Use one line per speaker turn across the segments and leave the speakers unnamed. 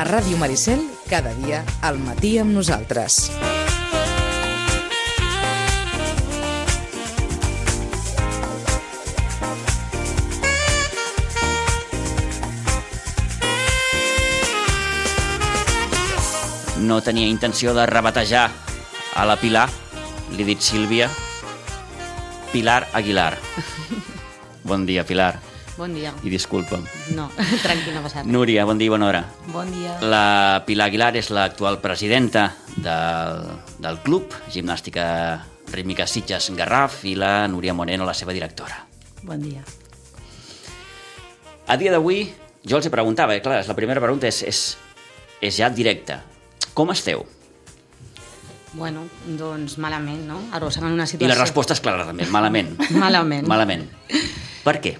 A Ràdio Maricel, cada dia, al matí amb nosaltres.
No tenia intenció de rebatejar a la Pilar, li he dit Sílvia, Pilar Aguilar. Bon dia, Pilar.
Bon dia.
I disculpa'm.
No, tranquil, no passa res.
Núria, bon dia i bona hora.
Bon dia.
La Pilar Aguilar és l'actual presidenta del, del club Gimnàstica Rítmica Sitges Garraf i la Núria Moreno, la seva directora.
Bon dia.
A dia d'avui, jo els he preguntava, eh, clar, la primera pregunta és, és, és ja directa. Com esteu?
Bueno, doncs malament, no? Arrossegant una situació...
I la resposta és clara, també, malament.
Malament.
Malament. Per què?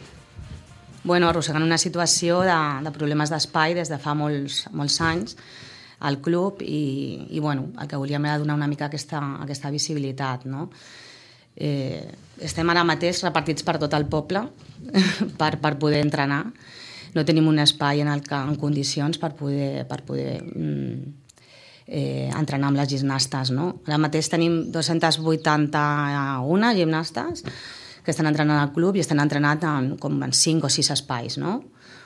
Bueno, arrossegant una situació de, de problemes d'espai des de fa molts, molts anys al club i, i bueno, el que volíem era donar una mica aquesta, aquesta visibilitat, no? Eh, estem ara mateix repartits per tot el poble per, per poder entrenar. No tenim un espai en, el que, en condicions per poder, per poder mm, eh, entrenar amb les gimnastes. No? Ara mateix tenim 281 gimnastes que estan entrenant al club i estan entrenant en, com en 5 o 6 espais. No?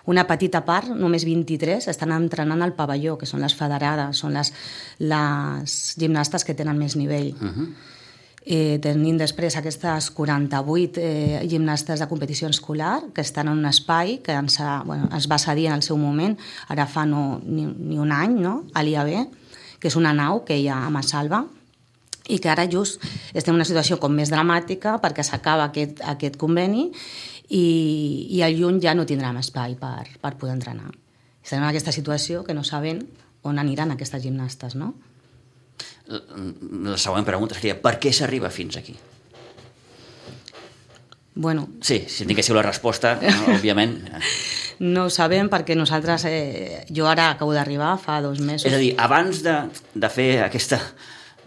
Una petita part, només 23, estan entrenant al pavelló, que són les federades, són les, les gimnastes que tenen més nivell. Uh -huh. Eh, tenim després aquestes 48 eh, gimnastes de competició escolar que estan en un espai que ens, ha, bueno, es va cedir en el seu moment, ara fa no, ni, ni un any, no? a l'IAB, que és una nau que hi ha a Massalva, i que ara just estem en una situació com més dramàtica perquè s'acaba aquest, aquest conveni i, i al juny ja no tindrem espai per, per poder entrenar. Estem en aquesta situació que no saben on aniran aquestes gimnastes, no?
La següent pregunta seria per què s'arriba fins aquí?
Bueno,
Sí, si tinguéssiu la resposta, no, òbviament.
no ho sabem perquè nosaltres... Eh, jo ara acabo d'arribar, fa dos mesos.
És a dir, abans de, de fer aquesta...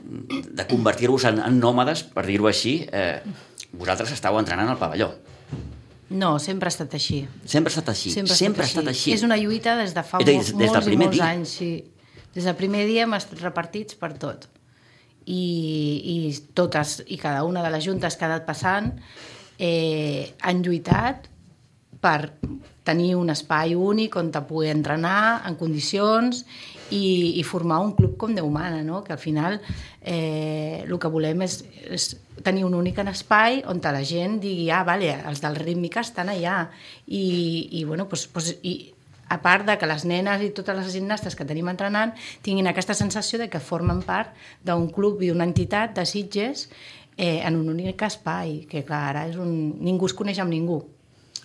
de convertir-vos en, en nòmades, per dir-ho així, eh, vosaltres estàveu entrenant al pavelló.
No, sempre ha estat així.
Sempre ha estat així.
Sempre,
Sempre ha estat així.
És una lluita des de fa
dir,
molts,
des del
molts i
primer
molts
dia.
anys. Sí. Des del primer dia hem estat repartits per tot. I, i totes i cada una de les juntes que ha anat passant eh, han lluitat per tenir un espai únic on te poder entrenar en condicions i, i formar un club com Déu mana, no? que al final eh, el que volem és, és tenir un únic espai on la gent digui, ah, vale, els del rítmica estan allà i, i bueno, pues, pues, i, a part de que les nenes i totes les gimnastes que tenim entrenant tinguin aquesta sensació de que formen part d'un club i d'una entitat de Sitges eh, en un únic espai, que clar, ara és un... ningú es coneix amb ningú.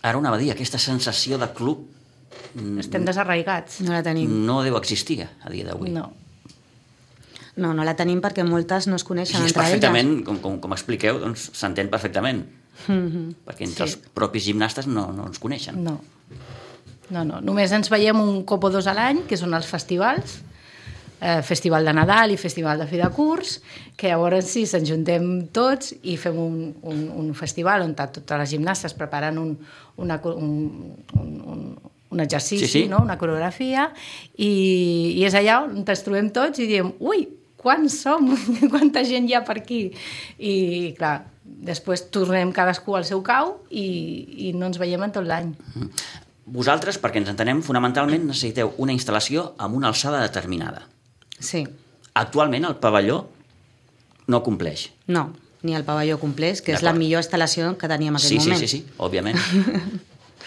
Ara anava a dir, aquesta sensació de club
Estem desarraigats.
No la tenim.
no deu existir a dia d'avui.
No.
No, no la tenim perquè moltes no es
I
coneixen
és
entre
perfectament, com, com, com expliqueu, doncs s'entén perfectament.
elles.
Perquè entre
Sí.
els propis gimnastes no, no ens coneixen.
No. No, no. Només ens veiem un cop o dos a l'any, que són els festivals, eh, Festival de Nadal i Festival de fi de curs, que llavors sí, se'ns juntem tots i fem un, un, un festival on totes les gimnastes preparen un, una, un, un, un, un exercici,
Sí, sí.
No? una coreografia, i, i és allà on ens trobem tots i diem, ui, quants som? Quanta gent hi ha per aquí? I, clar, després tornem cadascú al seu cau i, i no ens veiem en tot l'any.
Vosaltres, perquè ens entenem, fonamentalment necessiteu una instal·lació amb una alçada determinada.
Sí,
Actualment el pavelló no compleix.
no, ni el pavelló compleix, que és la millor instal·lació que teníem en aquell
Sí, sí,
moment.
sí, sí, òbviament.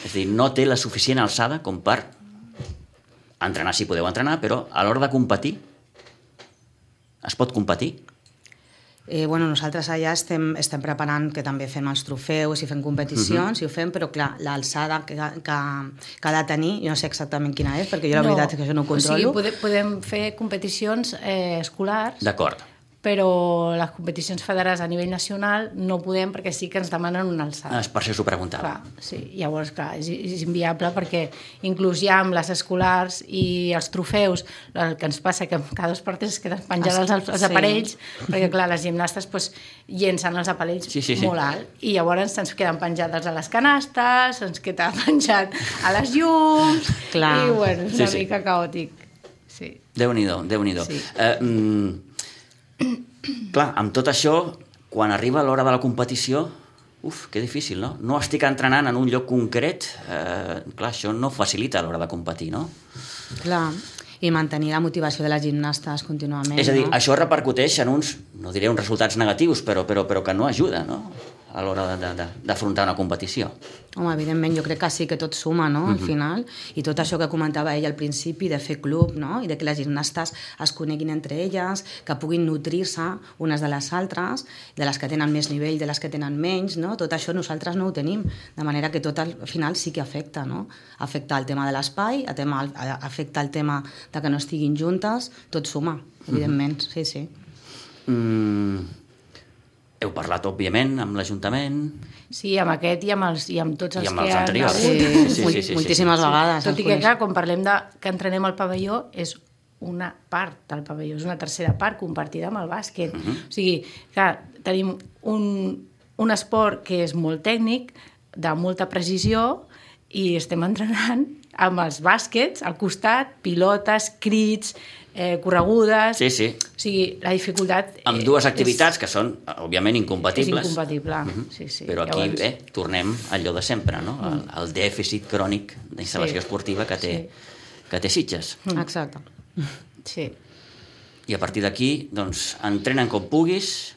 És dir, no té la suficient alçada com per entrenar si podeu entrenar, però a l'hora de competir es pot competir.
Eh, bueno, nosaltres allà estem, estem preparant que també fem els trofeus i fem competicions, i ho fem, però clar, l'alçada que, que, que ha de tenir, jo no sé exactament quina és, perquè jo la veritat és que això no ho
O sigui,
controlo.
podem, podem fer competicions eh, escolars,
D'acord.
Però les competicions federades a nivell nacional no podem perquè sí que ens demanen una alçada.
Ah, és per això us ho preguntava.
Clar, sí. Llavors, clar, és, és inviable perquè inclús ja amb les escolars i els trofeus, el que ens passa que cada dos per tres es queden penjades els, els
Sí.
aparells, perquè clar, les gimnastes pues, llencen els aparells
Sí, sí, sí.
molt alt i llavors ens queden penjades a les canastes, ens queda penjat a les llums
Clar.
i bueno, és
Sí,
una
sí.
mica caòtic. sí.
Déu-n'hi-do, déu nhi déu
Sí.
eh, mm, Clar, amb tot això, quan arriba l'hora de la competició, uf, que difícil, no? No estic entrenant en un lloc concret, eh, clar, això no facilita l'hora de competir, no?
Clar, i mantenir la motivació de les gimnastes contínuament.
És a dir,
no?
això repercuteix en uns, no diré uns resultats negatius, però, però, però que no ajuda, no?, a l'hora d'afrontar una competició.
Home, evidentment, jo crec que sí que tot suma, no?, al final. I tot això que comentava ell al principi, de fer club, no?, i de que les gimnastes es coneguin entre elles, que puguin nutrir-se unes de les altres, de les que tenen més nivell, de les que tenen menys, no? Tot això nosaltres no ho tenim, de manera que tot al final sí que afecta, no? Afecta el tema de l'espai, afecta el tema de que no estiguin juntes, tot suma, evidentment, sí, sí.
Mm, heu parlat, òbviament, amb l'Ajuntament,
Sí, amb aquest i amb, els, i amb tots els
I amb
que
els
han
anteriors.
hagut.
Sí,
Sí, sí, sí, sí, sí,
moltíssimes
sí.
vegades.
Tot i que, clar, quan parlem de que entrenem al pavelló, és una part del pavelló, és una tercera part compartida amb el bàsquet. Uh -huh. O sigui, clar, tenim un, un esport que és molt tècnic, de molta precisió, i estem entrenant amb els bàsquets al costat, pilotes, crits, eh, corregudes...
Sí, sí.
O sigui, la dificultat...
amb
eh,
dues activitats que són, òbviament,
És, és
incompatibles.
incompatible, sí, sí.
Però aquí,
Llavors-
bé, tornem a allò de sempre, no? El, el dèficit crònic d'instal·lació
Sí.
esportiva que té, que té Sitges.
Exacte.
Sí,
I a partir d'aquí, doncs, entrenen com puguis,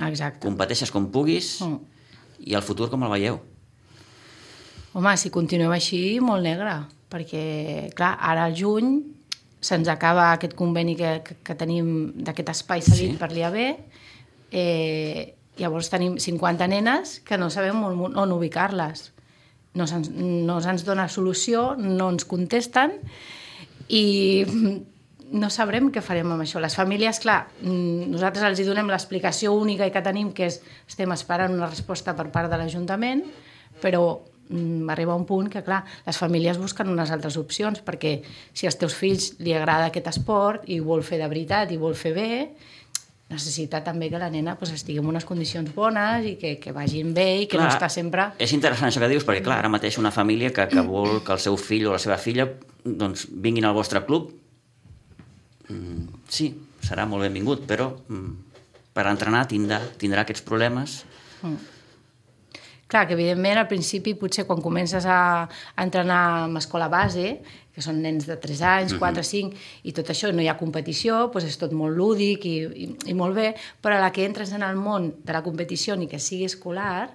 exacte.
competeixes com puguis,
Mm.
i el futur com el veieu?
Home, si continuem així, molt negre, perquè, clar, ara al juny se'ns acaba aquest conveni que, que, que tenim d'aquest espai cedit
Sí.
per l'IAB, eh, llavors tenim 50 nenes que no sabem on, on ubicar-les. No se'ns no se'ns dona solució, no ens contesten i no sabrem què farem amb això. Les famílies, clar, nosaltres els hi donem l'explicació única i que tenim, que és estem esperant una resposta per part de l'Ajuntament, però mm, arriba un punt que, clar, les famílies busquen unes altres opcions, perquè si als teus fills li agrada aquest esport i ho vol fer de veritat i vol fer bé, necessita també que la nena pues, estigui en unes condicions bones i que, que vagin bé i que no està sempre...
És interessant això que dius, perquè, clar, ara mateix una família que, que vol que el seu fill o la seva filla doncs, vinguin al vostre club, mm, sí, serà molt benvingut, però mm, per entrenar tindrà, tindrà aquests problemes.
Clar, que evidentment al principi potser quan comences a, a entrenar amb escola base, que són nens de 3 anys, 4, 5, i tot això, no hi ha competició, doncs és tot molt lúdic i, i, i molt bé, però a la que entres en el món de la competició ni que sigui escolar,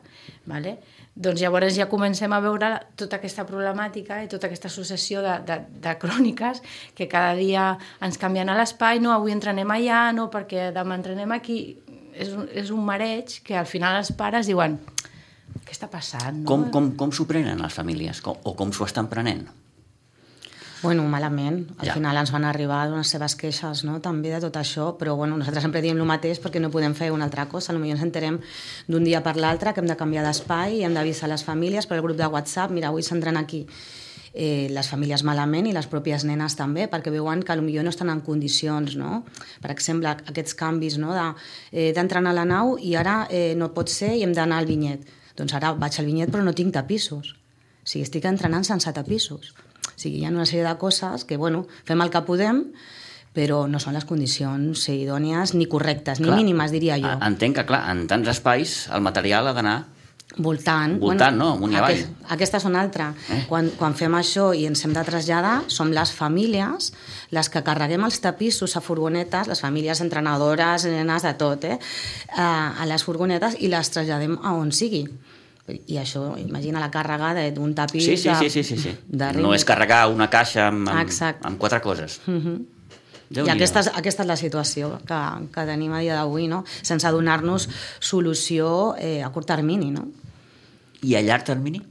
vale? doncs llavors ja comencem a veure tota aquesta problemàtica i tota aquesta successió de, de, de cròniques que cada dia ens canvien a l'espai, no, avui entrenem allà, no, perquè demà entrenem aquí. És un, és un mareig que al final els pares diuen què està passant? No?
Com, com, com s'ho prenen les famílies? Com, o com s'ho estan prenent?
Bueno, malament. Al
Ja.
final ens van arribar les seves queixes no? també de tot això, però bueno, nosaltres sempre diem el mateix perquè no podem fer una altra cosa. Potser ens enterem d'un dia per l'altre que hem de canviar d'espai i hem d'avisar les famílies per el grup de WhatsApp. Mira, avui s'entren aquí eh, les famílies malament i les pròpies nenes també, perquè veuen que potser no estan en condicions, no? Per exemple, aquests canvis no? d'entrenar de, eh, a la nau i ara eh, no pot ser i hem d'anar al vinyet. Doncs ara vaig al vinyet però no tinc tapissos. O sigui, estic entrenant sense tapissos. O sigui, hi ha una sèrie de coses que, bueno, fem el que podem, però no són les condicions idònies ni correctes, ni
Clar,
mínimes, diria jo.
Entenc que, clar, en tants espais el material ha d'anar...
Voltant.
Voltant, no? Amunt i avall.
Aquest, aquesta és una altra.
Eh?
Eh? Quan, quan fem això i ens hem de traslladar, som les famílies les que carreguem els tapissos a furgonetes, les famílies entrenadores, nenes, de tot, eh? a, les furgonetes i les traslladem a on sigui. I això, imagina la càrrega de- d'un tapís
Sí, sí, sí, sí, sí, sí.
de
No és carregar una caixa amb, amb,
Exacte.
amb quatre coses.
Uh -huh. I aquesta és, aquesta és la situació que, que tenim a dia d'avui, no? sense donar-nos solució eh, a curt termini. No?
I a llarg termini?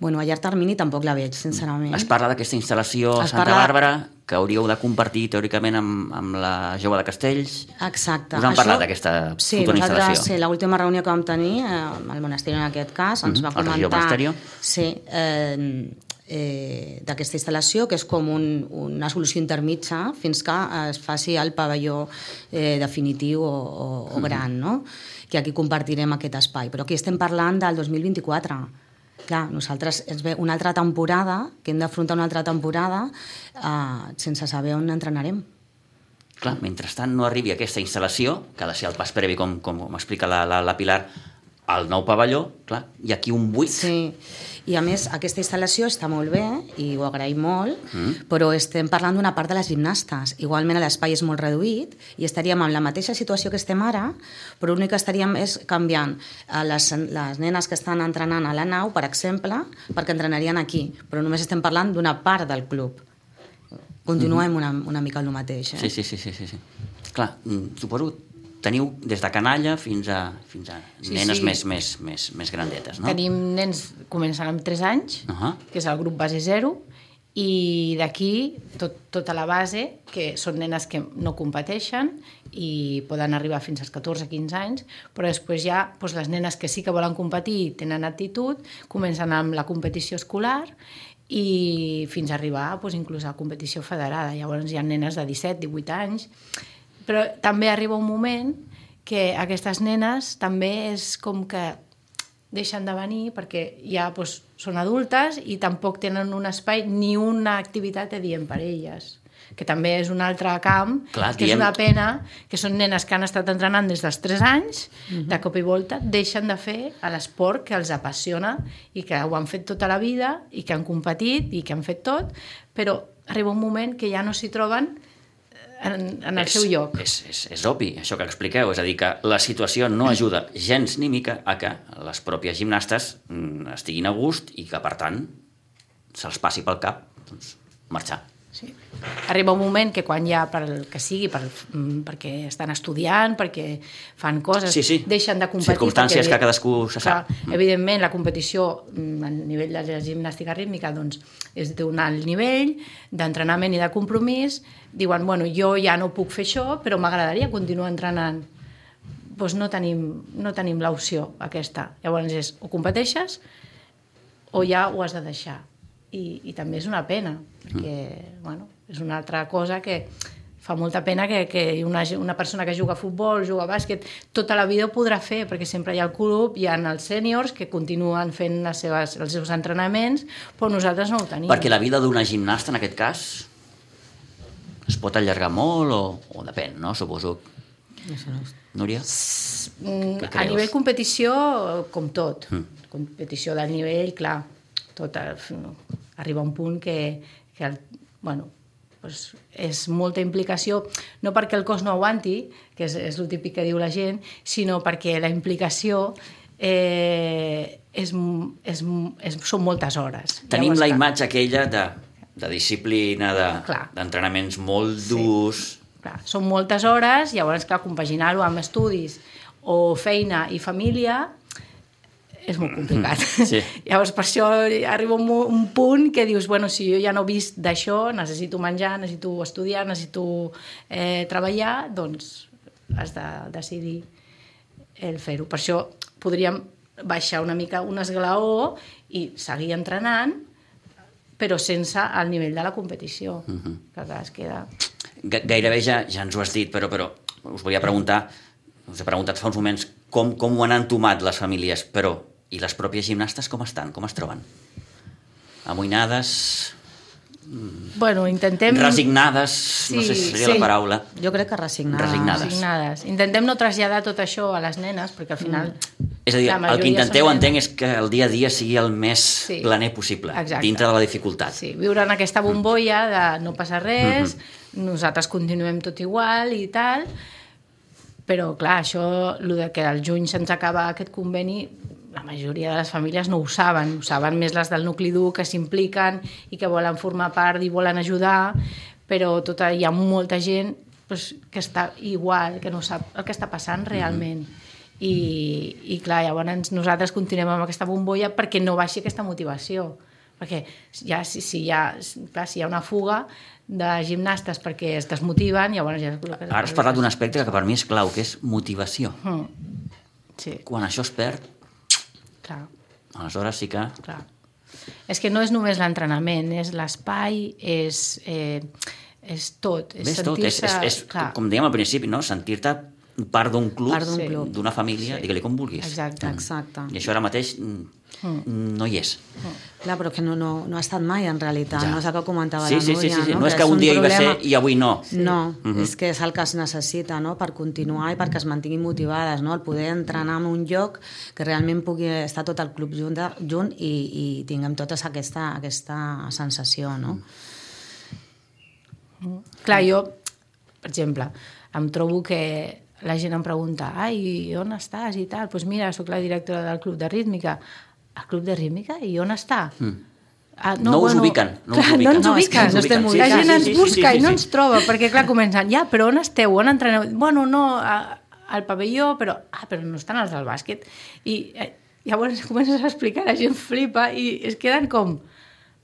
Bueno, a llarg termini tampoc la veig, sincerament.
Es parla d'aquesta instal·lació a Santa
parla-
Bàrbara que hauríeu de compartir teòricament amb, amb la Jove de Castells.
Exacte.
Us han parlat d'aquesta
sí,
futura instal·lació?
Sí, l'última reunió que vam tenir, eh, al Monesteri en aquest cas, ens
Mhm,
va
al Regió
comentar...
Monesterio.
Sí, eh, eh, d'aquesta instal·lació, que és com un, una solució intermitja fins que es faci el pavelló eh, definitiu o, o, o gran, no? que aquí compartirem aquest espai. Però aquí estem parlant del 2024. Clar, nosaltres ens ve una altra temporada, que hem d'afrontar una altra temporada eh, sense saber on entrenarem.
Clar, mentrestant no arribi aquesta instal·lació, que ha de ser el pas previ, com, com m'explica la, la, la Pilar, al nou pavelló, clar, hi ha aquí un buit.
Sí, i a més aquesta instal·lació està molt bé i ho agraïm molt, mm. però estem parlant d'una part de les gimnastes. Igualment l'espai és molt reduït i estaríem en la mateixa situació que estem ara, però l'únic que estaríem és canviant a les, les nenes que estan entrenant a la nau, per exemple, perquè entrenarien aquí, però només estem parlant d'una part del club. Continuem mm -hmm. una, una mica el mateix. Eh?
Sí, sí, sí, sí, sí, sí. Clar, mm, suposo teniu des de canalla fins a, fins a
Sí,
nenes
sí.
Més, més, més, més grandetes, no?
Tenim nens començant amb 3 anys,
Uh -huh.
que és el grup base 0, i d'aquí tot, tota la base, que són nenes que no competeixen i poden arribar fins als 14-15 anys, però després ja doncs, les nenes que sí que volen competir i tenen actitud, comencen amb la competició escolar i fins a arribar doncs, inclús a la competició federada. Llavors hi ha nenes de 17-18 anys, però també arriba un moment que aquestes nenes també és com que deixen de venir perquè ja doncs, són adultes i tampoc tenen un espai ni una activitat de dient per elles que també és un altre camp,
Clar,
que
diem-
és una pena, que són nenes que han estat entrenant des dels 3 anys, de cop i volta deixen de fer l'esport que els apassiona i que ho han fet tota la vida i que han competit i que han fet tot, però arriba un moment que ja no s'hi troben en, en el
és,
seu lloc.
És, és, és obvi, això que expliqueu. És a dir, que la situació no ajuda gens ni mica a que les pròpies gimnastes mm, estiguin a gust i que, per tant, se'ls passi pel cap doncs, marxar.
Sí. Arriba un moment que quan ja, per el que sigui, per, mm, perquè estan estudiant, perquè fan coses,
Sí, sí.
deixen de competir.
Circumstàncies
perquè,
que cadascú se sap.
Clar, evidentment, la competició mm, a nivell de la gimnàstica rítmica doncs, és d'un alt nivell d'entrenament i de compromís. Diuen, bueno, jo ja no puc fer això, però m'agradaria continuar entrenant. Doncs no tenim, no tenim l'opció aquesta. Llavors és, o competeixes o ja ho has de deixar. I, i també és una pena, perquè bueno, és una altra cosa que fa molta pena que, que una, una persona que juga a futbol, juga a bàsquet, tota la vida ho podrà fer, perquè sempre hi ha el club, hi ha els sèniors que continuen fent les seves, els seus entrenaments, però nosaltres no ho tenim.
Perquè la vida d'una gimnasta, en aquest cas, es pot allargar molt o, o depèn, no? Suposo. Núria?
Mm, a nivell competició, com tot. Mm. Competició d'alt nivell, clar, tot arriba un punt que, que el, bueno, pues és molta implicació, no perquè el cos no aguanti, que és, és el típic que diu la gent, sinó perquè la implicació eh, és, és, és, són moltes hores.
Tenim
Llavors,
la
clar,
imatge aquella de, de disciplina, de-
Clar.
d'entrenaments molt durs...
Clar, són moltes hores, llavors, clar, compaginar-ho amb estudis o feina i família és molt complicat.
Sí.
Llavors, per això arriba un, un punt que dius, bueno, si jo ja no he vist d'això, necessito menjar, necessito estudiar, necessito eh, treballar, doncs has de decidir el fer-ho. Per això podríem baixar una mica un esglaó i seguir entrenant, però sense el nivell de la competició, uh -huh. que clar, es queda...
Ga- Gairebé ja, ja ens ho has dit, però, però us volia preguntar, us he preguntat fa uns moments com, com ho han entomat les famílies, però i les pròpies gimnastes com estan, com es troben? Amoïnades,
Bueno, intentem...
resignades, no
Sí,
sé si seria
sí.
la paraula.
Jo crec que resignada.
Resignades.
Resignades. Intentem no traslladar tot això a les nenes, perquè al final...
És a dir, el que intenteu, entenc, és que el dia a dia sigui el més
Sí.
planer possible,
Exacte.
dintre de la dificultat.
Sí, viure en aquesta bombolla de no passa res, nosaltres continuem tot igual i tal, però clar, això, el de que al juny se'ns acaba aquest conveni, la majoria de les famílies no ho saben, ho saben més les del nucli dur que s'impliquen i que volen formar part i volen ajudar, però tota, hi ha molta gent pues, que està igual, que no sap el que està passant realment. I, i clar, llavors nosaltres continuem amb aquesta bombolla perquè no baixi aquesta motivació perquè ja, si, si, hi ha, clar, si hi ha una fuga de gimnastes perquè es desmotiven, llavors ja...
Ara has parlat d'un aspecte que per mi és clau, que és motivació.
Mm. Sí,
Quan això es perd,
clar,
aleshores sí que...
clar. És que no és només l'entrenament, és l'espai, és, eh, és tot. És
Ves tot, és, és, és
clar,
com dèiem al principi, no? sentir-te part d'un club,
Part d'un Sí.
d'una família, digue-li com vulguis.
Exacte.
Exacte.
I això ara mateix mm, no hi és.
Clar, però que no, no, no ha estat mai, en realitat.
Ja.
No és el que comentava
Sí,
la
sí, sí,
Núria,
sí, sí.
no?
No és que un dia hi va ser i avui no.
No, és que és el que es necessita no? per continuar i perquè es mantinguin motivades, no? el poder entrenar en un lloc que realment pugui estar tot el club junt, de, junt i, i tinguem tota aquesta, aquesta sensació. No?
Clar, jo, per exemple, em trobo que la gent em pregunta ai, on estàs i tal? Doncs pues mira, sóc la directora del club de rítmica. El club de rítmica? I on està? Mm. Ah,
No us ubiquen, no us
clar,
ubiquen.
no ens
No, és que
ubiquen.
no estem
la gent ens
Sí, sí, sí,
busca
sí,
i no
sí.
ens troba, perquè clar, comencen, ja, però on esteu? On entreneu? Bueno, no, a, al pavelló, però, ah, però no estan els del bàsquet. I eh, llavors comences a explicar, la gent flipa i es queden com...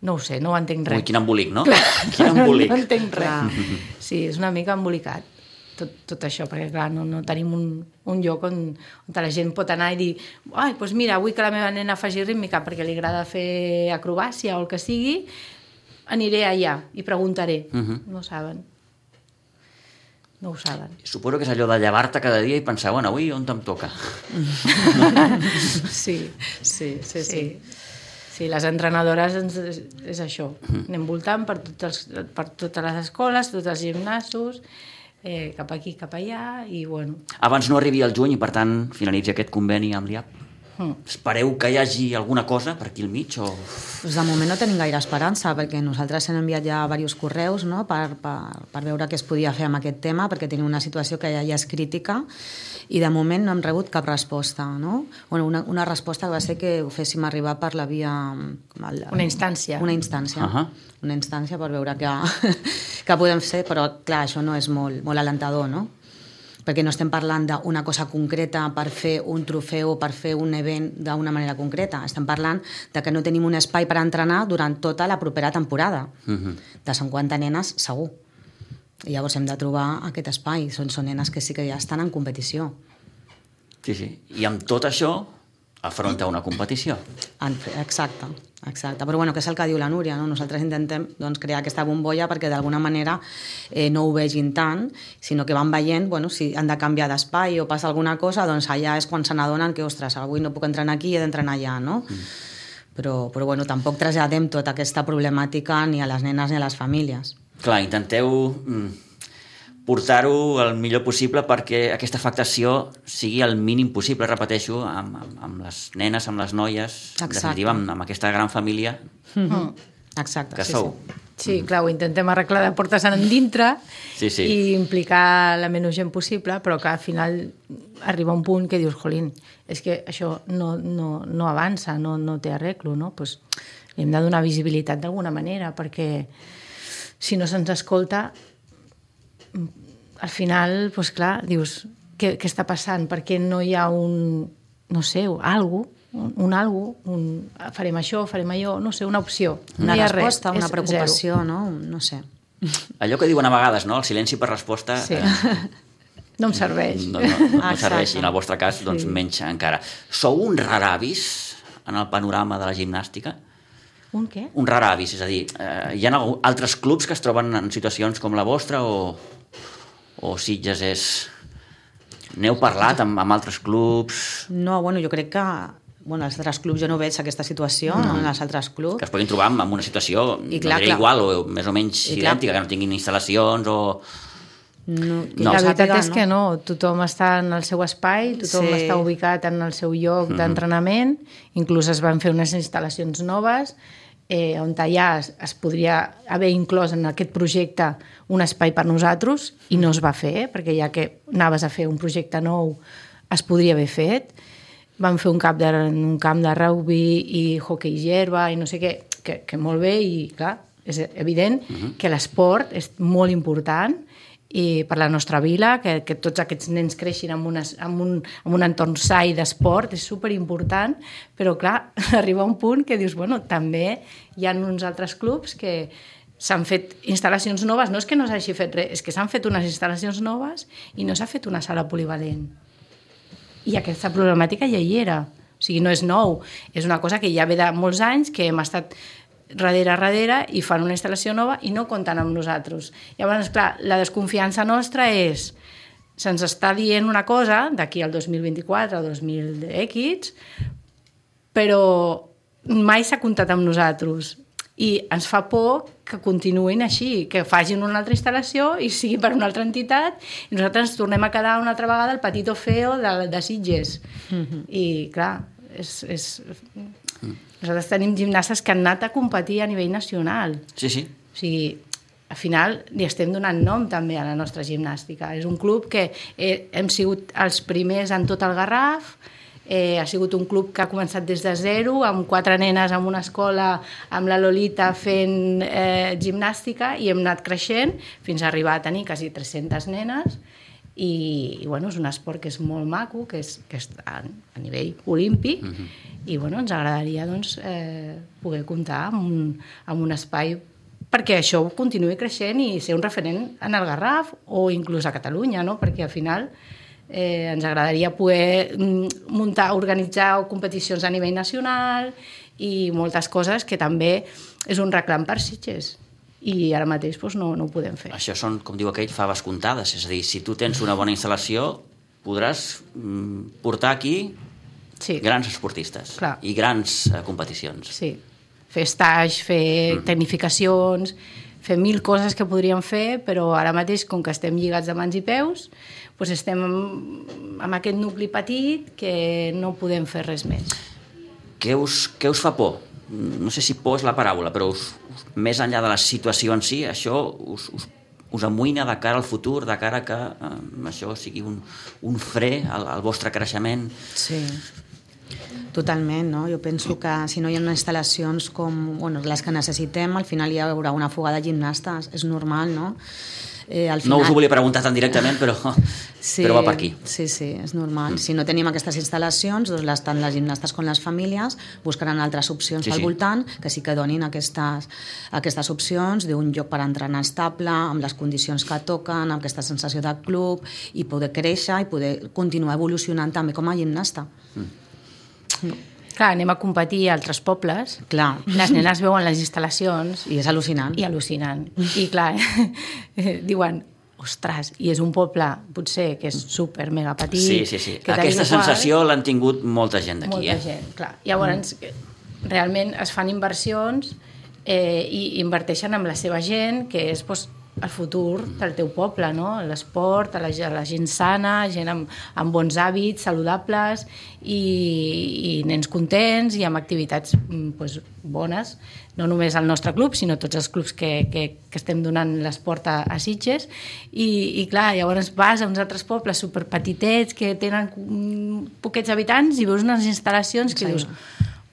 No ho sé, no ho entenc res.
Ui, quin embolic, no?
Clar,
Quin embolic.
No entenc res.
Clar.
Sí, és una mica embolicat tot, tot això, perquè clar, no, no tenim un, un lloc on, on la gent pot anar i dir ai, doncs mira, vull que la meva nena faci rítmica perquè li agrada fer acrobàcia o el que sigui, aniré allà i preguntaré.
Mhm.
No ho saben. No ho saben.
Suposo que és allò de llevar-te cada dia i pensar, bueno, avui on em toca?
Sí,
Sí, sí,
sí. Sí, les entrenadores ens, és, és això. Anem voltant per, tots els, per totes les escoles, tots els gimnasos, eh, cap aquí, cap allà, i bueno,
Abans no arribi el juny i, per tant, finalitzi aquest conveni amb l'IAP.
Mm.
Espereu que hi hagi alguna cosa per aquí al mig o...
Pues de moment no tenim gaire esperança, perquè nosaltres hem enviat ja diversos correus no? per, per, per veure què es podia fer amb aquest tema, perquè tenim una situació que ja, ja és crítica i de moment no hem rebut cap resposta. No? Bueno, una, una resposta va ser que ho féssim arribar per la via... El,
Una instància.
Una instància.
Ahà.
Una instància per veure què, què podem fer, però clar, això no és molt, molt alentador, no? Perquè no estem parlant d'una cosa concreta per fer un trofeu o per fer un event d'una manera concreta. Estem parlant de que no tenim un espai per entrenar durant tota la propera temporada.
Mhm.
De 50 nenes, segur. I llavors hem de trobar aquest espai. Són, són nenes que sí que ja estan en competició.
Sí, sí. I amb tot això afronta una competició.
Exacte, exacte. Però bueno, que és el que diu la Núria, no? Nosaltres intentem doncs, crear aquesta bombolla perquè d'alguna manera eh, no ho vegin tant, sinó que van veient, bueno, si han de canviar d'espai o passa alguna cosa, doncs allà és quan se n'adonen que, ostres, avui no puc entrenar aquí he d'entrenar allà, no? Mm. Però, però bueno, tampoc traslladem tota aquesta problemàtica ni a les nenes ni a les famílies.
Clar, intenteu mm, portar-ho el millor possible perquè aquesta afectació sigui el mínim possible, repeteixo, amb, amb, amb les nenes, amb les noies, en
Exacte.
definitiva, amb, amb aquesta gran família
Mm.
Exacte,
que
sí,
sou.
sí.
Sí, clar, ho intentem arreglar de portes en dintre
Sí, sí.
i implicar la menys gent possible, però que al final arriba un punt que dius, jolín, és que això no, no, no avança, no, no té arreglo, no? Pues, li hem de donar visibilitat d'alguna manera, perquè si no se'ns escolta, al final, pues clar, dius, què, què està passant? Per què no hi ha un, no sé, algo, un, un algo, un, farem això, farem allò, no sé, una opció.
Una
no
resposta,
res,
una
és
preocupació, no? No sé.
Allò que diuen a vegades, no? El silenci per resposta
Sí.
eh,
No em serveix.
no, no, no, no
Exacte.
serveix, i en el vostre cas, doncs, menys encara. Sou un raravis en el panorama de la gimnàstica?
Un què?
Un raravis, és a dir, eh, hi ha algú- altres clubs que es troben en situacions com la vostra o, o Sitges és... N'heu parlat amb, amb altres clubs
No, bueno, jo crec que bueno, als altres clubs jo no veig aquesta situació, no. en els altres clubs.
que es puguin trobar amb una situació
I clar,
clar, no
clar.
igual o més o menys
I clar.
idèntica, que no tinguin instal·lacions o...
No,
No.
La veritat
sàpiga,
és que no, tothom està en el seu espai, tothom
Sí.
està ubicat en el seu lloc d'entrenament, inclús es van fer unes instal·lacions noves, eh, on allà es, es podria haver inclòs en aquest projecte un espai per nosaltres, i no es va fer, perquè ja que anaves a fer un projecte nou, es podria haver fet. Van fer un, cap de, un camp de rugby i hockey gerba i no sé què, que, que molt bé, i clar, és evident que l'esport és molt important i per la nostra vila, que, que tots aquests nens creixin en, unes, en, un, en un entorn sa i d'esport, és superimportant, però clar, arriba un punt que dius, bueno, també hi ha uns altres clubs que s'han fet instal·lacions noves, no és que no s'hagi fet res, és que s'han fet unes instal·lacions noves i no s'ha fet una sala polivalent. I aquesta problemàtica ja hi era. O sigui, no és nou, és una cosa que ja ve de molts anys, que hem estat darrere darrere i fan una instal·lació nova i no compten amb nosaltres. Llavors, clar, la desconfiança nostra és se'ns està dient una cosa d'aquí al 2024 o 2000X, però mai s'ha comptat amb nosaltres i ens fa por que continuïn així, que facin una altra instal·lació i sigui per una altra entitat i nosaltres ens tornem a quedar una altra vegada el petit feo de, de Sitges. Mm -hmm. I, clar, és, és... nosaltres tenim gimnastes que han anat a competir a nivell nacional.
Sí, sí.
O sigui, al final li estem donant nom també a la nostra gimnàstica. És un club que eh, hem sigut els primers en tot el Garraf, Eh, ha sigut un club que ha començat des de zero, amb quatre nenes en una escola, amb la Lolita fent eh, gimnàstica, i hem anat creixent fins a arribar a tenir quasi 300 nenes, i, i bueno, és un esport que és molt maco, que és, que és a, a nivell olímpic, uh -huh. i bueno, ens agradaria doncs, eh, poder comptar amb un, amb un espai perquè això continuï creixent i ser un referent en el Garraf o inclús a Catalunya, no? perquè al final eh, ens agradaria poder mm, muntar, organitzar competicions a nivell nacional i moltes coses que també és un reclam per Sitges i ara mateix doncs, no, no ho podem fer.
Això són, com diu aquell, faves comptades, és a dir, si tu tens una bona instal·lació podràs mm, portar aquí
sí.
grans esportistes
Clar.
i grans eh, competicions.
Sí, fer stage, fer mm. tecnificacions, fer mil coses que podríem fer, però ara mateix, com que estem lligats de mans i peus, doncs estem amb aquest nucli petit que no podem fer res més.
Què us, què us fa por? No sé si por és la paraula, però us, us, més enllà de la situació en si, això us, us, us amoïna de cara al futur, de cara que eh, això sigui un, un fre al, al vostre creixement?
Sí, Totalment, no? Jo penso que si no hi ha instal·lacions com bueno, les que necessitem, al final hi haurà una fuga de gimnastes, és normal, no?
Eh, al final... No us ho volia preguntar tan directament, però, sí, però va per aquí.
Sí, sí, és normal. Mm. Si no tenim aquestes instal·lacions, doncs les, tant les gimnastes com les famílies buscaran altres opcions sí, al sí. voltant que sí que donin aquestes, aquestes opcions d'un lloc per entrenar estable, amb les condicions que toquen, amb aquesta sensació de club, i poder créixer i poder continuar evolucionant també com a gimnasta. Mm.
Mm. Clar, anem a competir a altres pobles.
Clar.
Les nenes veuen les instal·lacions.
I és al·lucinant.
I al·lucinant. I clar, diuen, ostres, i és un poble, potser, que és super mega petit.
Sí, sí, sí. Aquesta sensació l'han tingut molta gent d'aquí.
Molta
eh?
gent, clar. Llavors, mm. realment es fan inversions eh, i inverteixen amb la seva gent, que és doncs, el futur del teu poble, no? l'esport, la, la gent sana, gent amb, amb bons hàbits, saludables i, i nens contents i amb activitats pues, bones, no només al nostre club, sinó tots els clubs que, que, que estem donant l'esport a, a Sitges i, i clar, llavors vas a uns altres pobles superpetitets que tenen poquets habitants i veus unes instal·lacions que dius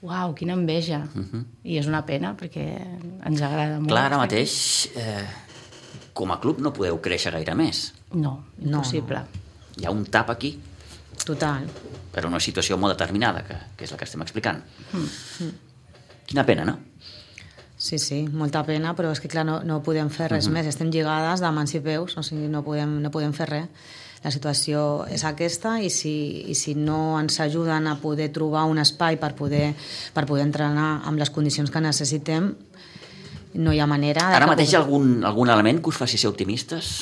uau, quina enveja. Uh -huh. I és una pena perquè ens agrada molt.
Clar, ara mateix eh, com a club no podeu créixer gaire més.
No, impossible. No,
no. Hi ha un tap aquí.
Total.
Per una situació molt determinada, que, que és la que estem explicant. Mm. Quina pena, no?
Sí, sí, molta pena, però és que clar, no, no podem fer res uh -huh. més. Estem lligades de mans i peus, o sigui, no podem, no podem fer res. La situació és aquesta i si, i si no ens ajuden a poder trobar un espai per poder, per poder entrenar amb les condicions que necessitem, no hi ha manera...
Ara mateix hi ha algun, algun element que us faci ser optimistes?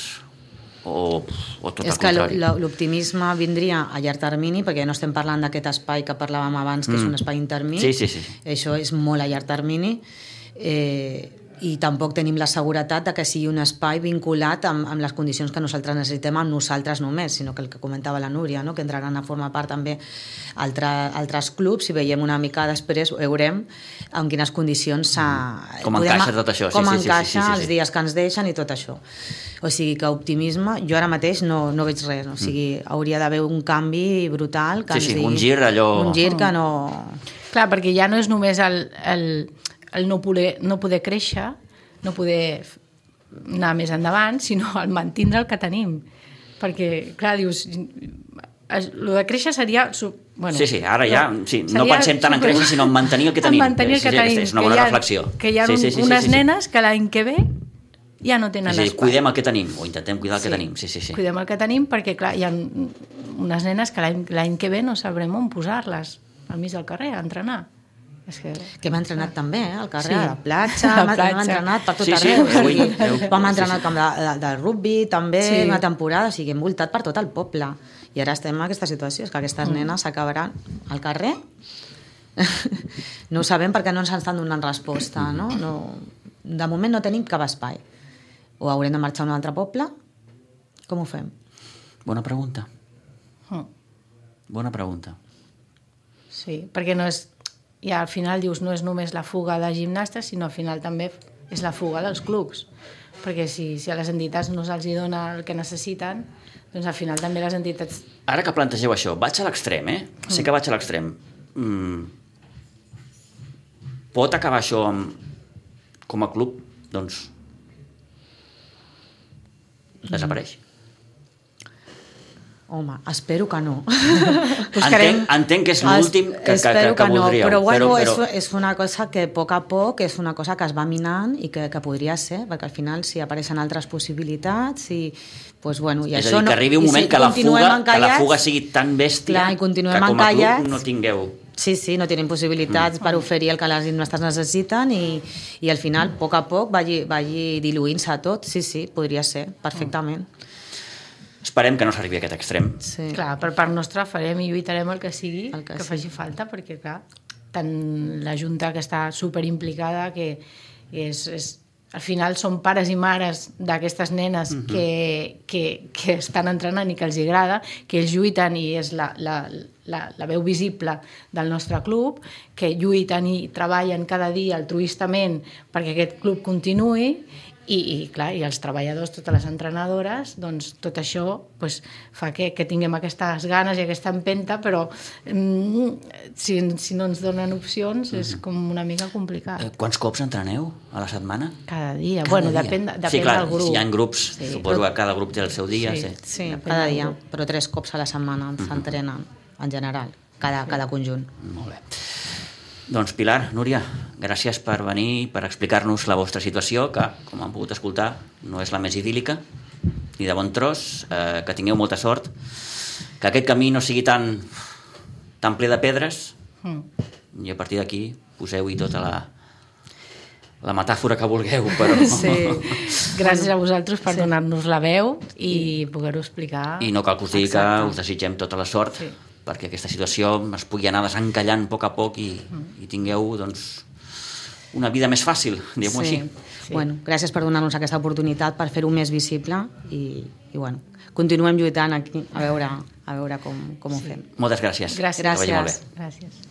O, o tot
és
que
l'optimisme vindria a llarg termini perquè no estem parlant d'aquest espai que parlàvem abans que mm. és un espai intermini
sí, sí, sí.
això és molt a llarg termini eh, i tampoc tenim la seguretat de que sigui un espai vinculat amb, amb les condicions que nosaltres necessitem amb nosaltres només, sinó que el que comentava la Núria, no? que entraran a formar part també altre, altres clubs i veiem una mica després, veurem en quines condicions s'ha...
Com encaixa tot això.
Com
sí,
encaixa
sí, sí, sí, sí,
els dies que ens deixen i tot això. O sigui que optimisme, jo ara mateix no, no veig res, o sigui, mm. hauria d'haver un canvi brutal que
sí,
sí,
digui, un gir allò...
Un gir que no...
Clar, perquè ja no és només el, el, el no, poder, no poder créixer, no poder anar més endavant, sinó el mantindre el que tenim. Perquè, clar, dius, el de créixer seria...
Bueno, sí, sí, ara ja sí, no pensem tant en créixer, sinó en mantenir el que tenim.
En mantenir el que
sí,
tenim.
És una bona
ha,
reflexió.
Que hi ha sí, sí, sí, unes sí, sí, nenes que l'any que ve ja no tenen
és dir, cuidem el que tenim, o intentem cuidar el
sí,
que tenim. Sí, sí, sí.
Cuidem el que tenim perquè, clar, hi ha unes nenes que l'any que ve no sabrem on posar-les al mig del carrer, a entrenar. És que...
Que hem entrenat també, eh, al carrer,
Sí.
a la platja,
A la
hem,
platja.
hem entrenat per tot
Sí, sí,
arreu. o sigui,
heu-
vam
sí,
entrenar
sí.
al camp de, de, del rugby també,
Sí.
una temporada, o sigui, hem voltat per tot el poble. I ara estem en aquesta situació, és que aquestes nenes s'acabaran al carrer. no ho sabem perquè no ens estan donant resposta, no? no? De moment no tenim cap espai. O haurem de marxar a un altre poble? Com ho fem?
Bona pregunta.
Mm.
Bona pregunta.
Sí, perquè no és... Ja al final dius, no és només la fuga de gimnastes, sinó al final també és la fuga dels clubs. Perquè si, si a les entitats no se'ls dona el que necessiten, doncs al final també les entitats...
Ara que plantegeu això, vaig a l'extrem, eh? Sé que vaig a l'extrem. Mm. Pot acabar això amb, com a club, doncs, desapareix.
Home, espero que no.
Entenc, entenc que és l'últim que, que, que, que,
no,
voldríeu.
però, bueno,
però, però,
És, és una cosa que a poc a poc és una cosa que es va minant i que, que podria ser, perquè al final si apareixen altres possibilitats i, pues, bueno, i
és
això
a dir, que arribi un moment
si
que la, fuga, que la
encallats,
fuga sigui tan bèstia
Clar, i
que com a club
encallats.
no tingueu...
Sí, sí, no tenen possibilitats mm. per oferir el que les gimnastes necessiten i, i al final, a poc a poc, vagi, vagi diluint-se tot. Sí, sí, podria ser, perfectament.
Esperem que no s'arribi a aquest extrem.
Sí.
Clar, per part nostra farem i lluitarem el que sigui,
El que
que, faci falta, perquè clar, tant la Junta que està super implicada que és, és al final són pares i mares d'aquestes nenes uh -huh. que, que, que estan entrenant i que els agrada, que ells lluiten i és la, la, la, la veu visible del nostre club, que lluiten i treballen cada dia altruistament perquè aquest club continuï i, i clar, i els treballadors, totes les entrenadores, doncs tot això pues, fa que, que tinguem aquestes ganes i aquesta empenta, però mm, si, si no ens donen opcions és com una mica complicat.
Eh, quants cops entreneu a la setmana?
Cada dia.
Cada
bueno,
dia.
depèn, depèn
sí, clar,
del grup.
Si hi ha grups,
Sí.
suposo que cada grup té el seu dia.
Sí.
Sí.
Sí,
Depèn
cada dia, però tres cops a la setmana s'entrenen, en general, cada, cada conjunt.
Molt bé. Doncs Pilar, Núria, gràcies per venir i per explicar-nos la vostra situació, que, com han pogut escoltar, no és la més idíl·lica, ni de bon tros, eh, que tingueu molta sort, que aquest camí no sigui tan, tan ple de pedres,
Mm.
i a partir d'aquí poseu-hi tota la, la metàfora que vulgueu, però...
Sí.
Gràcies a vosaltres per sí. donar-nos la veu i poder-ho explicar.
I no cal que us digui que
Exacte.
us desitgem tota la sort,
Sí.
Perquè aquesta situació es pugui anar desencallant a poc a poc i, i tingueu doncs, una vida més fàcil, diguem-ho
sí.
així.
Sí. Bueno, gràcies per donar-nos aquesta oportunitat per fer-ho més visible i, i bueno, continuem lluitant aquí a veure, a veure com, com ho fem.
Moltes gràcies.
Gràcies.
Bé.
Gràcies.